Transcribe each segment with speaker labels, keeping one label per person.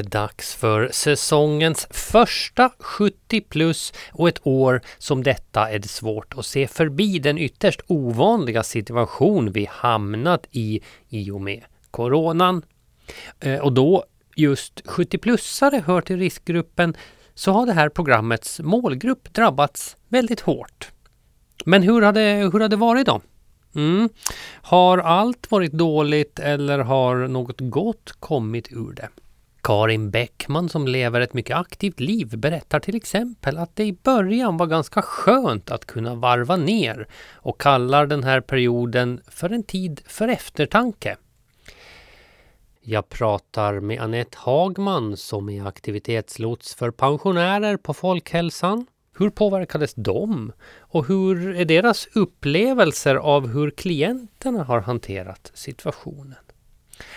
Speaker 1: Det är dags för säsongens första 70 plus och ett år som detta är det svårt att se förbi den ytterst ovanliga situation vi hamnat i i och med coronan. Eh, och då just 70-plussare hör till riskgruppen så har det här programmets målgrupp drabbats väldigt hårt. Men hur har det, hur har det varit då? Mm. Har allt varit dåligt eller har något gott kommit ur det? Karin Bäckman som lever ett mycket aktivt liv berättar till exempel att det i början var ganska skönt att kunna varva ner och kallar den här perioden för en tid för eftertanke. Jag pratar med Annette Hagman som är aktivitetslots för pensionärer på Folkhälsan. Hur påverkades de? Och hur är deras upplevelser av hur klienterna har hanterat situationen?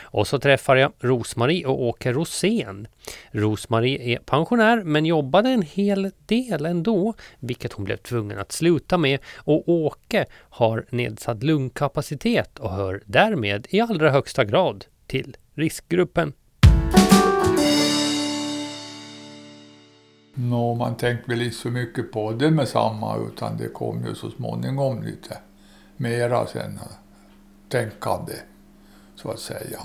Speaker 1: Och så träffar jag Rosmarie och Åke Rosén. Rosmarie är pensionär men jobbade en hel del ändå, vilket hon blev tvungen att sluta med. Och Åke har nedsatt lungkapacitet och hör därmed i allra högsta grad till riskgruppen.
Speaker 2: Nå, man tänkte väl inte så mycket på det med samma utan det kom ju så småningom lite mera sen tänkande så att säga.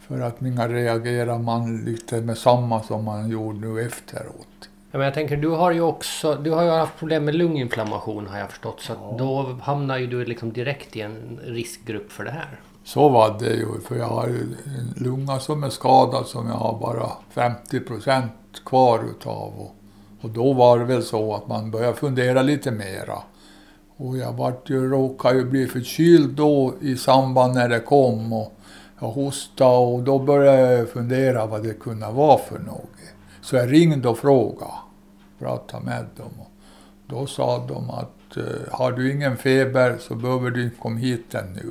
Speaker 2: För att minga reagerar man lite med samma som man gjorde nu efteråt.
Speaker 1: Ja, men jag tänker, du har ju också du har ju haft problem med lunginflammation har jag förstått. Så ja. då hamnar ju du liksom direkt i en riskgrupp för det här.
Speaker 2: Så var det ju, för jag har ju en lunga som är skadad som jag har bara 50 procent kvar utav. Och, och då var det väl så att man började fundera lite mera. Och jag vart ju, råkade ju bli förkyld då i samband när det kom. Och jag hostade och då började jag fundera vad det kunde vara för något. Så jag ringde och frågade, pratade med dem. Och då sa de att eh, har du ingen feber så behöver du inte komma hit ännu.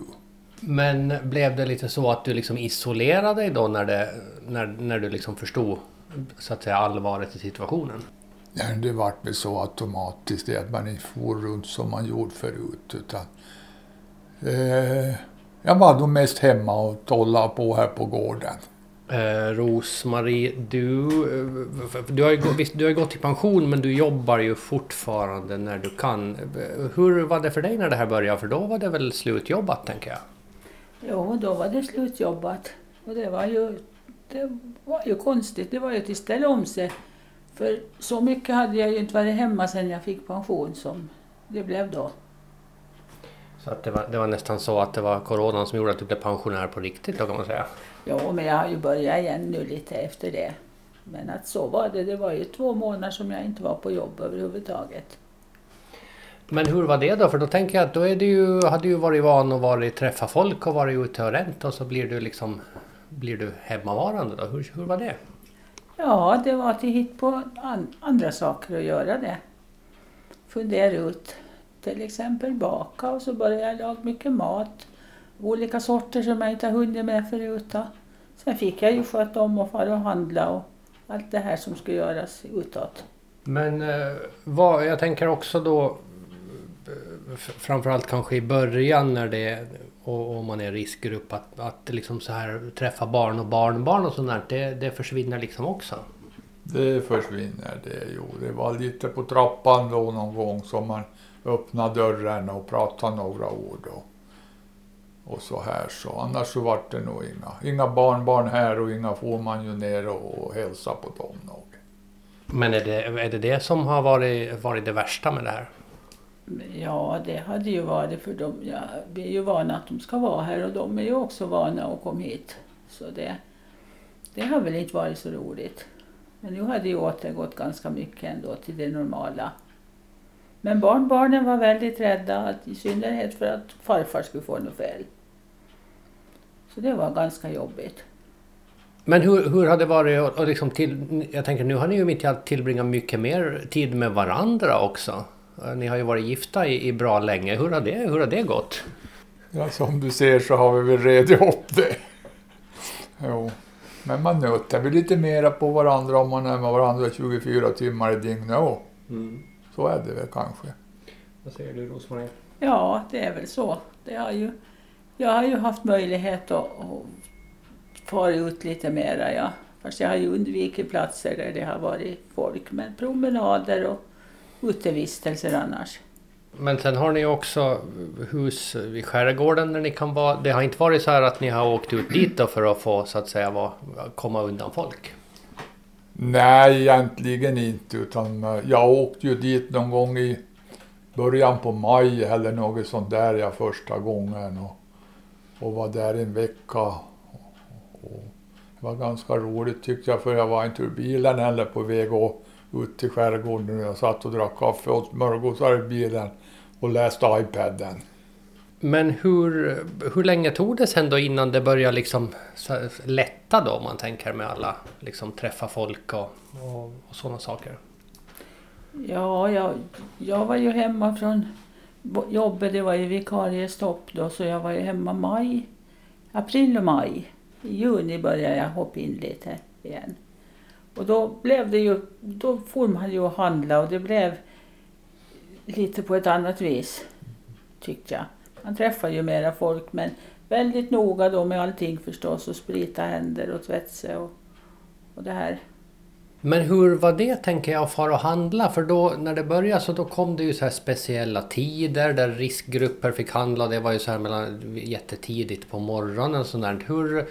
Speaker 1: Men blev det lite så att du liksom isolerade dig då när, det, när, när du liksom förstod så att säga allvaret i situationen?
Speaker 2: Ja, det vart väl så automatiskt att man inte for runt som man gjorde förut. Utan, eh, jag var nog mest hemma och tollade på här på gården.
Speaker 1: Eh, Rosmarie, du, du, har ju, visst, du har gått i pension men du jobbar ju fortfarande när du kan. Hur var det för dig när det här började? För då var det väl slutjobbat tänker jag?
Speaker 3: Jo, då var det slutjobbat. Och det var ju, det var ju konstigt. Det var ju att ställa om sig. För så mycket hade jag ju inte varit hemma sedan jag fick pension som det blev då.
Speaker 1: Så att det, var, det var nästan så att det var coronan som gjorde att du blev pensionär på riktigt då kan man säga?
Speaker 3: Ja, men jag har ju börjat igen nu lite efter det. Men att så var det. Det var ju två månader som jag inte var på jobb överhuvudtaget.
Speaker 1: Men hur var det då? För då tänker jag att då är du ju, hade du varit van att vara, träffa folk och varit ute och ränt och så blir du liksom blir du hemmavarande då? Hur, hur var det?
Speaker 3: Ja, det var att hitta på andra saker att göra det. Fundera ut, till exempel baka och så började jag laga mycket mat. Olika sorter som jag inte har hunnit med förut. Då. Sen fick jag ju sköta om och fara och handla och allt det här som skulle göras utåt.
Speaker 1: Men eh, vad, jag tänker också då eh, framförallt kanske i början när det och om man är riskgrupp att, att liksom så här träffa barn och barnbarn och sånt där, det, det försvinner liksom också?
Speaker 2: Det försvinner det, jo. Det var lite på trappan då någon gång som man öppnade dörren och pratade några ord och, och så här. Så annars så vart det nog inga, inga barnbarn här och inga får man ju ner och, och hälsa på dem nog.
Speaker 1: Men är det, är det det som har varit, varit det värsta med det här?
Speaker 3: Ja, det hade ju varit för de, ja, vi är ju vana att de ska vara här och de är ju också vana att komma hit. Så det, det har väl inte varit så roligt. Men nu har det ju återgått ganska mycket ändå till det normala. Men barnbarnen var väldigt rädda, i synnerhet för att farfar skulle få något fel. Så det var ganska jobbigt.
Speaker 1: Men hur, hur har det varit och liksom till, jag tänker nu har ni ju mitt i allt tillbringat mycket mer tid med varandra också. Ni har ju varit gifta i, i bra länge. Hur har, det, hur har det gått?
Speaker 2: Ja, som du ser så har vi väl redit upp det. Jo. Men man nöter väl lite mera på varandra om man är med varandra 24 timmar i dygnet mm. Så är det väl kanske.
Speaker 1: Vad säger du Rosmarie?
Speaker 3: Ja, det är väl så. Det har ju, jag har ju haft möjlighet att, att fara ut lite mera. Jag Fast jag har ju undvikit platser där det har varit folk. Men promenader och utevistelser annars.
Speaker 1: Men sen har ni också hus vid skärgården där ni kan vara. Det har inte varit så här att ni har åkt ut dit då för att få så att säga vara, komma undan folk?
Speaker 2: Nej, egentligen inte. Utan eh, jag åkte ju dit någon gång i början på maj eller något sånt där jag första gången. Och, och var där en vecka. Och det var ganska roligt tyckte jag för jag var inte ur bilen heller på väg ut till skärgården. Jag satt och drack kaffe och smörgåsar i bilen och läste iPaden.
Speaker 1: Men hur, hur länge tog det sen då innan det började liksom lätta då om man tänker med alla liksom träffa folk och, och, och sådana saker?
Speaker 3: Ja, jag, jag var ju hemma från jobbet, det var ju vikariestopp då, så jag var ju hemma maj, april och maj. I juni började jag hoppa in lite igen. Och då blev det ju, då får man ju handla och det blev lite på ett annat vis, tyckte jag. Man träffar ju mera folk men väldigt noga då med allting förstås och sprita händer och tvätta och, och det här.
Speaker 1: Men hur var det tänker jag att fara och handla? För då när det började så då kom det ju så här speciella tider där riskgrupper fick handla. Det var ju så här mellan jättetidigt på morgonen och sånt där. Hur,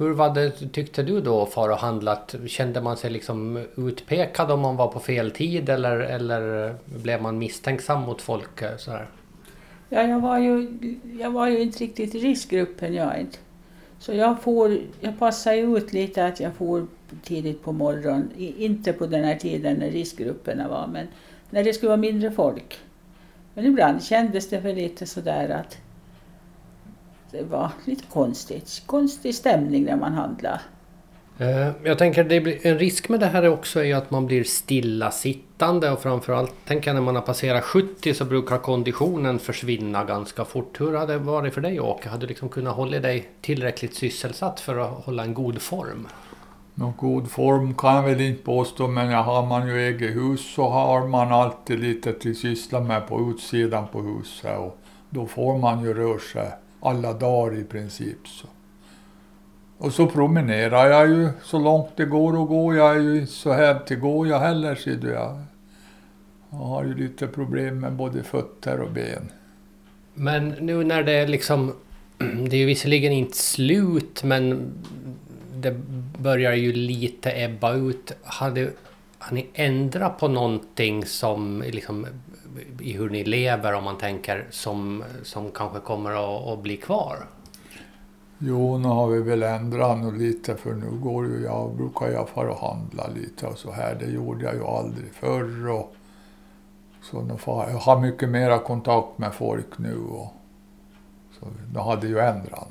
Speaker 1: hur var det, tyckte du då, far och handlat? Kände man sig liksom utpekad om man var på fel tid eller, eller blev man misstänksam mot folk? Eh, så här?
Speaker 3: Ja, jag var, ju, jag var ju inte riktigt i riskgruppen, jag inte. Så jag, får, jag passade ut lite att jag får tidigt på morgonen. Inte på den här tiden när riskgrupperna var, men när det skulle vara mindre folk. Men ibland kändes det för lite sådär att det var lite konstigt. Konstig stämning när man handlar.
Speaker 1: Eh, jag tänker att en risk med det här också är ju att man blir stillasittande och framförallt tänker jag när man har passerat 70 så brukar konditionen försvinna ganska fort. Hur har det varit för dig Åke? Har du liksom kunnat hålla dig tillräckligt sysselsatt för att hålla en god form?
Speaker 2: Någon god form kan jag väl inte påstå men har man ju eget hus så har man alltid lite till syssla med på utsidan på huset och då får man ju röra sig alla dagar i princip. Så. Och så promenerar jag ju så långt det går att gå. Jag är ju inte så hävd går jag heller, ser du. Jag, jag har ju lite problem med både fötter och ben.
Speaker 1: Men nu när det är liksom... Det är ju visserligen inte slut, men det börjar ju lite ebba ut. Har, du har ni ändrat på någonting som liksom i hur ni lever om man tänker som, som kanske kommer att, att bli kvar?
Speaker 2: Jo, nu har vi väl ändrat nu lite för nu går ju jag, brukar jag fara och handla lite och så här. Det gjorde jag ju aldrig förr. Och, så nu får jag har mycket mera kontakt med folk nu och så nu hade ju ändrat.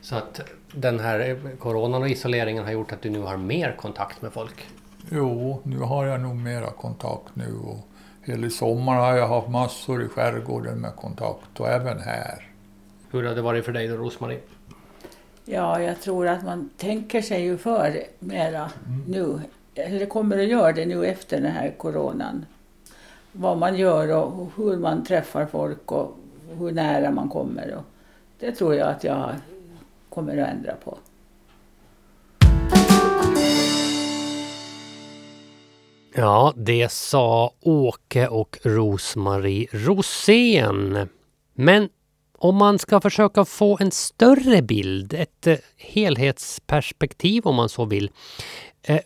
Speaker 1: Så att den här coronan och isoleringen har gjort att du nu har mer kontakt med folk?
Speaker 2: Jo, nu har jag nog mera kontakt nu och hela sommaren har jag haft massor i skärgården med kontakt och även här.
Speaker 1: Hur har det varit för dig då, Rosmarie?
Speaker 3: Ja, jag tror att man tänker sig ju för mera mm. nu. Eller kommer att göra det nu efter den här coronan. Vad man gör och hur man träffar folk och hur nära man kommer. Och det tror jag att jag kommer att ändra på.
Speaker 1: Ja, det sa Åke och Rosmarie Rosén. Men om man ska försöka få en större bild, ett eh, helhetsperspektiv om man så vill. Eh,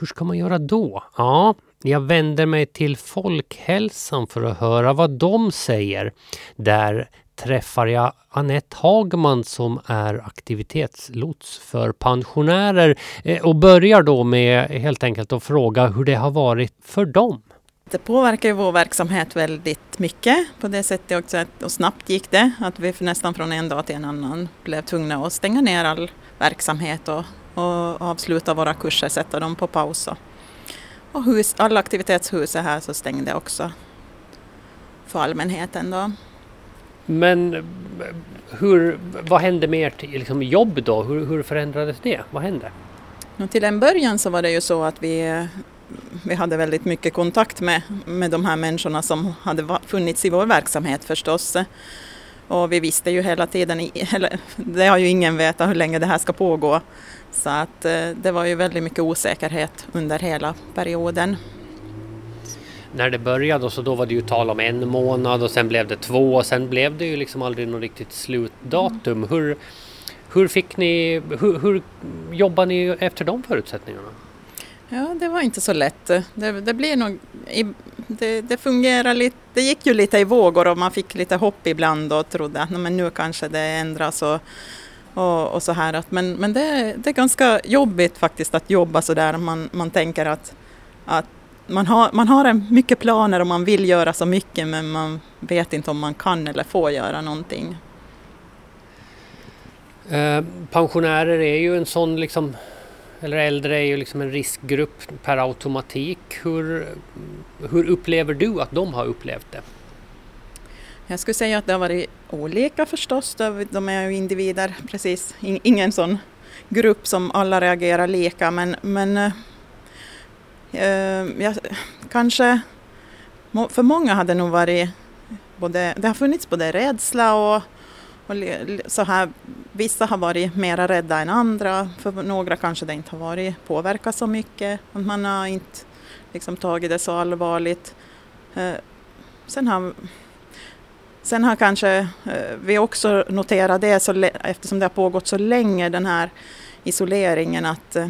Speaker 1: hur ska man göra då? Ja, jag vänder mig till Folkhälsan för att höra vad de säger. Där träffar jag Annette Hagman som är aktivitetslots för pensionärer eh, och börjar då med helt enkelt att fråga hur det har varit för dem.
Speaker 4: Det påverkar ju vår verksamhet väldigt mycket på det sättet också att, och snabbt gick det, att vi nästan från en dag till en annan blev tvungna att stänga ner all verksamhet och, och avsluta våra kurser, sätta dem på paus. Och hus, alla aktivitetshus här så stängde också för allmänheten då.
Speaker 1: Men hur, vad hände med ert liksom, jobb då? Hur, hur förändrades det? Vad hände?
Speaker 4: till en början så var det ju så att vi vi hade väldigt mycket kontakt med, med de här människorna som hade funnits i vår verksamhet förstås. och vi visste ju hela tiden, eller, det har ju ingen vetat hur länge det här ska pågå. Så att eh, det var ju väldigt mycket osäkerhet under hela perioden.
Speaker 1: När det började så då var det ju tal om en månad och sen blev det två och sen blev det ju liksom aldrig något riktigt slutdatum. Mm. Hur, hur fick ni, hur, hur jobbar ni efter de förutsättningarna?
Speaker 4: Ja, det var inte så lätt. Det, det blir nog, det, det fungerar lite, det gick ju lite i vågor och man fick lite hopp ibland och trodde att men nu kanske det ändras och, och, och så här. Men, men det, det är ganska jobbigt faktiskt att jobba så där. Man, man tänker att, att man har, man har mycket planer och man vill göra så mycket men man vet inte om man kan eller får göra någonting.
Speaker 1: Eh, pensionärer är ju en sån liksom eller äldre är ju liksom en riskgrupp per automatik. Hur, hur upplever du att de har upplevt det?
Speaker 4: Jag skulle säga att det har varit olika förstås. De är ju individer, precis. Ingen sån grupp som alla reagerar lika men, men eh, ja, kanske för många har det nog varit både, det har funnits både rädsla och och så här, vissa har varit mera rädda än andra, för några kanske det inte har varit påverkat så mycket, man har inte liksom tagit det så allvarligt. Eh, sen har, sen har kanske eh, vi också noterat det, så, eftersom det har pågått så länge, den här isoleringen, att, eh,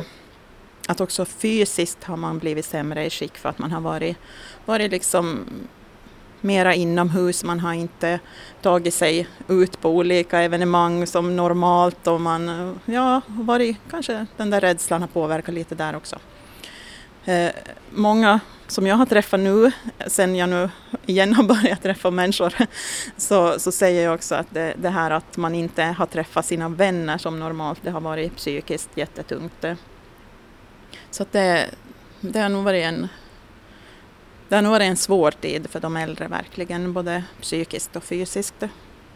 Speaker 4: att också fysiskt har man blivit sämre i skick för att man har varit, varit liksom mera inomhus. Man har inte tagit sig ut på olika evenemang som normalt och man, ja, varit, kanske den där rädslan har påverkat lite där också. Eh, många som jag har träffat nu, sen jag nu igen har börjat träffa människor, så, så säger jag också att det, det, här att man inte har träffat sina vänner som normalt, det har varit psykiskt jättetungt. Så att det, det har nog varit en, det har nog varit en svår tid för de äldre verkligen, både psykiskt och fysiskt.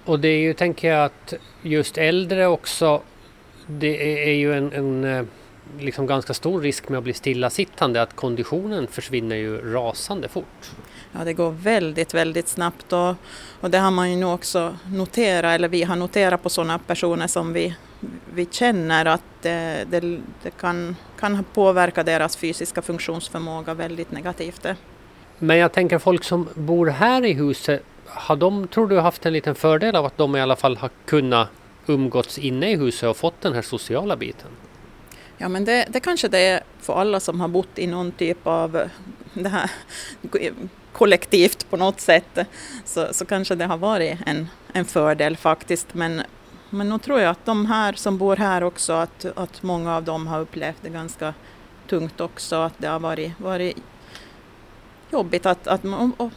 Speaker 1: Och det är ju, tänker jag, att just äldre också, det är ju en, en eh, liksom ganska stor risk med att bli stillasittande, att konditionen försvinner ju rasande fort.
Speaker 4: Ja, det går väldigt, väldigt snabbt och, och det har man ju nog också noterat, eller vi har noterat på sådana personer som vi, vi känner att det, det, det kan, kan påverka deras fysiska funktionsförmåga väldigt negativt.
Speaker 1: Men jag tänker folk som bor här i huset, har de, tror du, haft en liten fördel av att de i alla fall har kunnat umgåtts inne i huset och fått den här sociala biten?
Speaker 4: Ja men det, det kanske det är för alla som har bott i någon typ av det här kollektivt på något sätt så, så kanske det har varit en, en fördel faktiskt men, men nog tror jag att de här som bor här också att, att många av dem har upplevt det ganska tungt också att det har varit, varit jobbigt att, att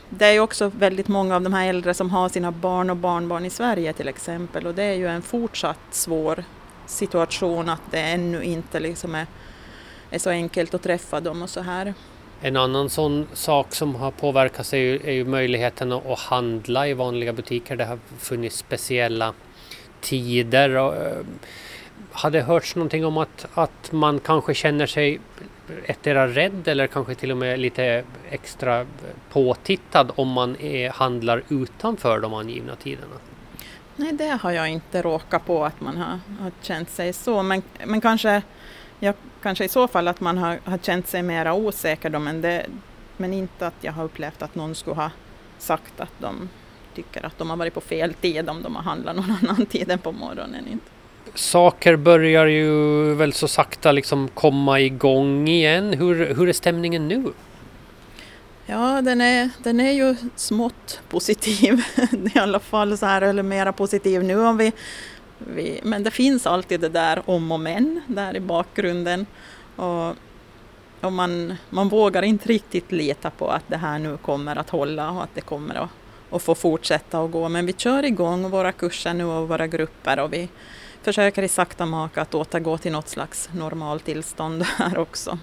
Speaker 4: det är ju också väldigt många av de här äldre som har sina barn och barnbarn i Sverige till exempel och det är ju en fortsatt svår situation att det ännu inte liksom är, är så enkelt att träffa dem och så här.
Speaker 1: En annan sån sak som har påverkats är ju, är ju möjligheten att handla i vanliga butiker. Det har funnits speciella tider. Och, hade har det hörts någonting om att, att man kanske känner sig ettdera rädd eller kanske till och med lite extra påtittad om man är, handlar utanför de angivna tiderna?
Speaker 4: Nej, det har jag inte råkat på att man har, har känt sig så, men, men kanske, ja, kanske i så fall att man har, har känt sig mera osäker då, men, det, men inte att jag har upplevt att någon skulle ha sagt att de tycker att de har varit på fel tid om de har handlat någon annan tid än på morgonen. Inte
Speaker 1: saker börjar ju väl så sakta liksom komma igång igen. Hur, hur är stämningen nu?
Speaker 4: Ja, den är, den är ju smått positiv i alla fall, så här, eller mera positiv nu om vi, vi, Men det finns alltid det där om och men där i bakgrunden. Och, och man, man vågar inte riktigt lita på att det här nu kommer att hålla och att det kommer att, att få fortsätta att gå. Men vi kör igång våra kurser nu och våra grupper och vi, försöker i sakta maka att återgå till något slags normaltillstånd här också.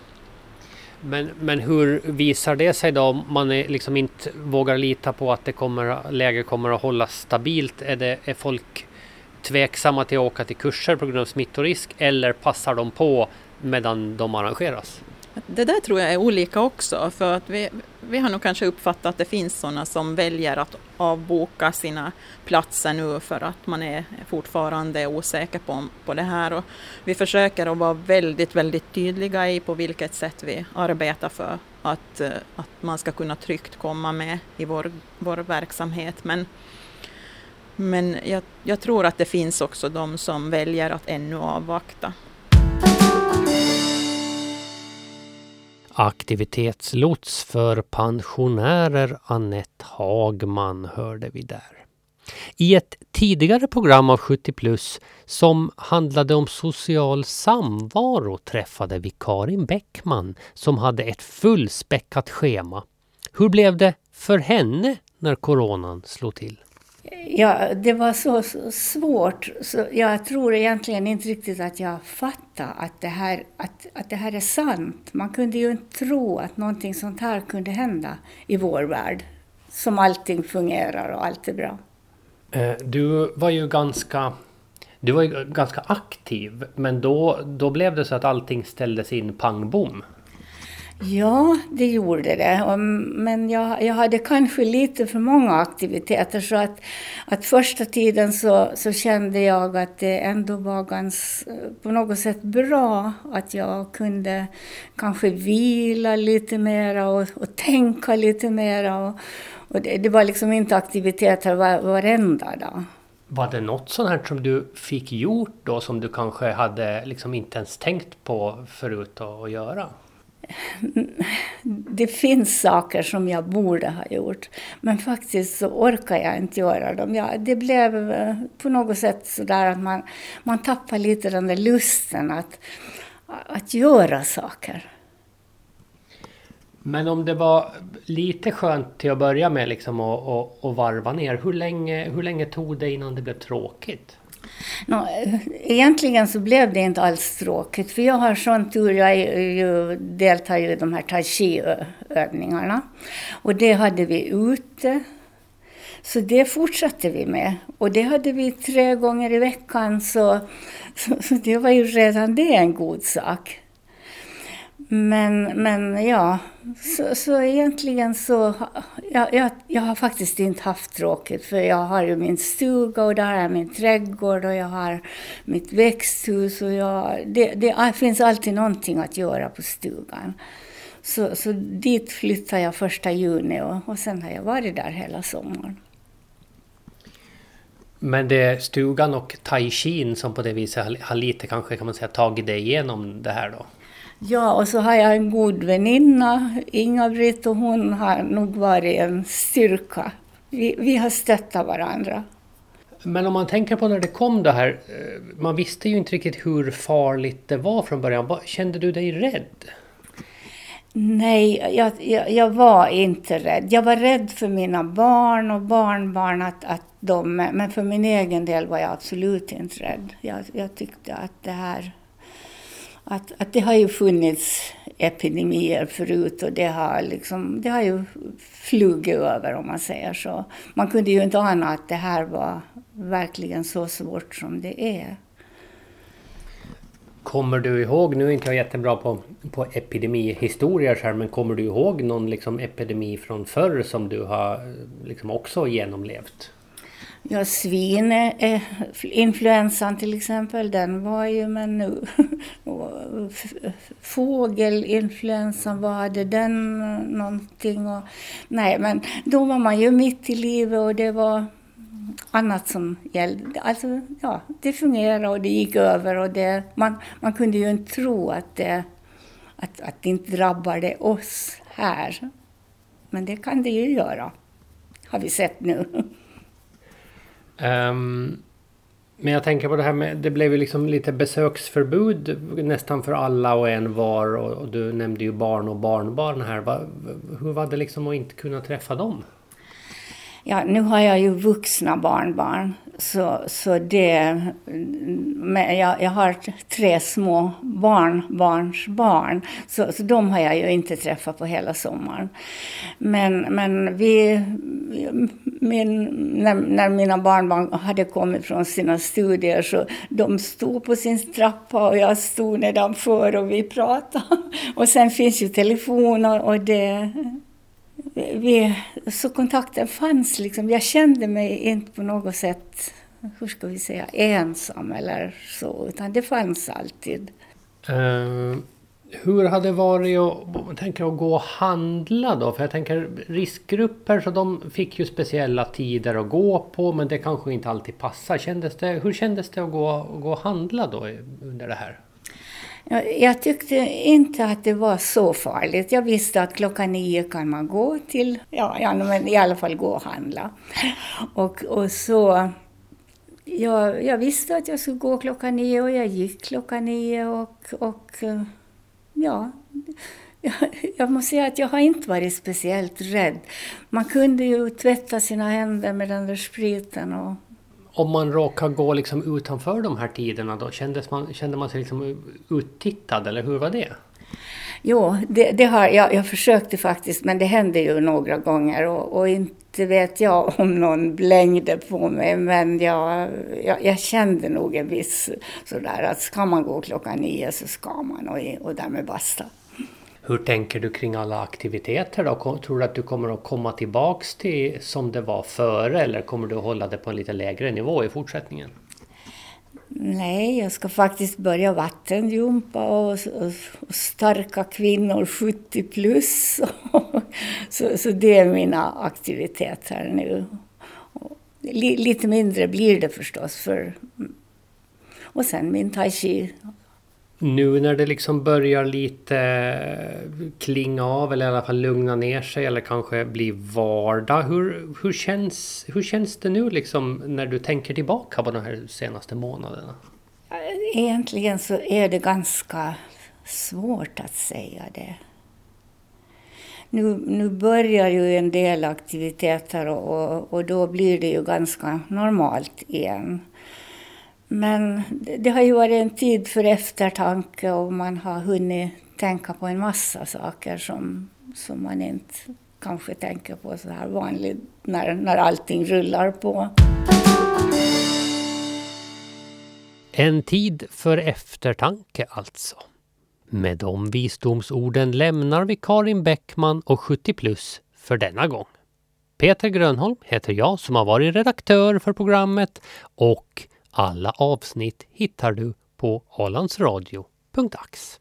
Speaker 1: Men, men hur visar det sig då om man är, liksom inte vågar lita på att det kommer, läget kommer att hållas stabilt? Är, det, är folk tveksamma till att åka till kurser på grund av smittorisk eller passar de på medan de arrangeras?
Speaker 4: Det där tror jag är olika också för att vi, vi har nog kanske uppfattat att det finns sådana som väljer att avboka sina platser nu för att man är fortfarande osäker på, på det här. Och vi försöker att vara väldigt, väldigt tydliga i på vilket sätt vi arbetar för att, eh, att man ska kunna tryggt komma med i vår, vår verksamhet. Men, men jag, jag tror att det finns också de som väljer att ännu avvakta.
Speaker 1: Aktivitetslots för pensionärer Annette Hagman hörde vi där. I ett tidigare program av 70 plus som handlade om social samvaro träffade vi Karin Bäckman som hade ett fullspäckat schema. Hur blev det för henne när coronan slog till?
Speaker 5: Ja, det var så, svårt. Så jag tror egentligen inte riktigt att jag fattade att det, här, att, att det här är sant. Man kunde ju inte tro att någonting sånt här kunde hända i vår värld. Som allting fungerar och allt är bra.
Speaker 1: Eh, du var ju ganska, du var ju ganska aktiv, men då, då blev det så att allting ställdes in pang bom.
Speaker 5: Ja, det gjorde det. Mm, men jag, jag hade kanske lite för många aktiviteter så att, att första tiden så, så kände jag att det ändå var gans, eh, på något sätt bra att jag kunde kanske vila lite mera och, och tänka lite mera. Och, och det, det, var liksom inte aktiviteter var, varenda dag.
Speaker 1: Var det något sånt här som du fick gjort då som du kanske hade liksom inte ens tänkt på förut att göra?
Speaker 5: Det finns saker som jag borde ha gjort, men faktiskt så orkar jag inte göra dem. Ja, det blev eh, på något sätt så där att man, man tappar lite den där lusten att, att göra saker.
Speaker 1: Men om det var lite skönt till att börja med liksom att, att, att varva ner, hur länge, hur länge tog det innan det blev tråkigt?
Speaker 5: No, egentligen så blev det inte alls tråkigt, för jag har sån tur, jag ju, deltar ju i de här tai chi-övningarna. Och det hade vi ute. Så det fortsatte vi med. Och det hade vi tre gånger i veckan, så, så, så det var ju redan det en god sak. Men, men ja, så, så egentligen så... Jag, jag, jag har faktiskt inte haft tråkigt för jag har ju min stuga och där har jag min trädgård och jag har mitt växthus och jag, det, det finns alltid någonting att göra på stugan. Så, så dit flyttade jag första juni och, och sen har jag varit där hela sommaren.
Speaker 1: Men det är stugan och tai chi som på det viset har, har lite kanske kan man säga tagit dig igenom det här då?
Speaker 5: Ja, och så har jag en god väninna, Inga-Britt, och hon har nog varit en styrka. Vi, vi har stöttat varandra.
Speaker 1: Men om man tänker på när det kom det här, eh, man visste ju inte riktigt hur farligt det var från början. Kände du dig rädd?
Speaker 5: Nej, jag, jag, jag, var inte rädd. Jag var rädd för mina barn och barnbarn, att, att de, men för min egen del var jag absolut inte rädd. Jag, jag tyckte att det här att, att det har ju funnits epidemier förut och det har, liksom, det har ju flugit över om man säger så. Man kunde ju inte ana att det här var verkligen så svårt som det är.
Speaker 1: Kommer du ihåg, nu är inte jag jättebra på, på epidemihistorier här, men kommer du ihåg någon liksom epidemi från förr som du har liksom också genomlevt?
Speaker 5: Ja, svininfluensan eh, till exempel, den var ju men nu. Fågelinfluensan, var det den någonting? Och, nej, men då var man ju mitt i livet och det var annat som gällde. Alltså, ja, det fungerade och det gick över och det, man, man kunde ju inte tro att det, att, att det inte drabbade oss här. Men det kan det ju göra, har vi sett nu.
Speaker 1: Um, men jag tänker på det här med, det blev ju liksom lite besöksförbud nästan för alla och en var och, och du nämnde ju barn och barnbarn här. Va, hur var det liksom att inte kunna träffa dem?
Speaker 5: Ja, nu har jag ju vuxna barnbarn. Så, så det, men jag, jag har tre små barnbarnsbarn, så, så de har jag ju inte träffat på hela sommaren. Men, men vi, min, när, när mina barnbarn hade kommit från sina studier så de stod på sin trappa och jag stod nedanför och vi pratade. Och sen finns ju telefoner och det vi, så kontakten fanns liksom. Jag kände mig inte på något sätt, hur ska vi säga, ensam eller så, utan det fanns alltid.
Speaker 1: Uh, hur har det varit att, tänker, att gå och handla då? För jag tänker riskgrupper så de fick ju speciella tider att gå på men det kanske inte alltid passar. Kändes det, hur kändes det att gå, gå och handla då under det här?
Speaker 5: Jag tyckte inte att det var så farligt. Jag visste att klockan nio kan man gå till, ja, ja men i alla fall gå och handla. Och, och så, jag, jag visste att jag skulle gå klockan nio och jag gick klockan nio och, och ja, jag måste säga att jag har inte varit speciellt rädd. Man kunde ju tvätta sina händer med den där spriten och
Speaker 1: om man råkar gå liksom utanför de här tiderna då, kändes man, kände man sig liksom uttittad eller hur var det?
Speaker 5: Jo, det, det har jag, jag försökte faktiskt men det hände ju några gånger och, och inte vet jag om någon blängde på mig men jag, jag, jag, kände nog en viss sådär att ska man gå klockan nio så ska man och, och därmed basta.
Speaker 1: Hur tänker du kring alla aktiviteter då? Tror du att du kommer att komma tillbaks till som det var före eller kommer du att hålla det på en lite lägre nivå i fortsättningen?
Speaker 5: Nej, jag ska faktiskt börja vattenjumpa och, och, och starka kvinnor 70 plus. så, så det är mina aktiviteter nu. lite mindre blir det förstås. För, och sen min tai chi
Speaker 1: nu när det liksom börjar lite eh, klinga av eller i alla fall lugna ner sig eller kanske bli vardag. Hur, hur, känns, hur känns det nu liksom när du tänker tillbaka på de här senaste månaderna?
Speaker 5: Egentligen så är det ganska svårt att säga det. Nu, nu börjar ju en del aktiviteter och, och, och då blir det ju ganska normalt igen. Men det har ju varit en tid för eftertanke och man har hunnit tänka på en massa saker som, som man inte kanske tänker på så här vanligt när, när allting rullar på.
Speaker 1: En tid för eftertanke alltså. Med de visdomsorden lämnar vi Karin Bäckman och 70 plus för denna gång. Peter Grönholm heter jag som har varit redaktör för programmet och alla avsnitt hittar du på alandsradio.ax.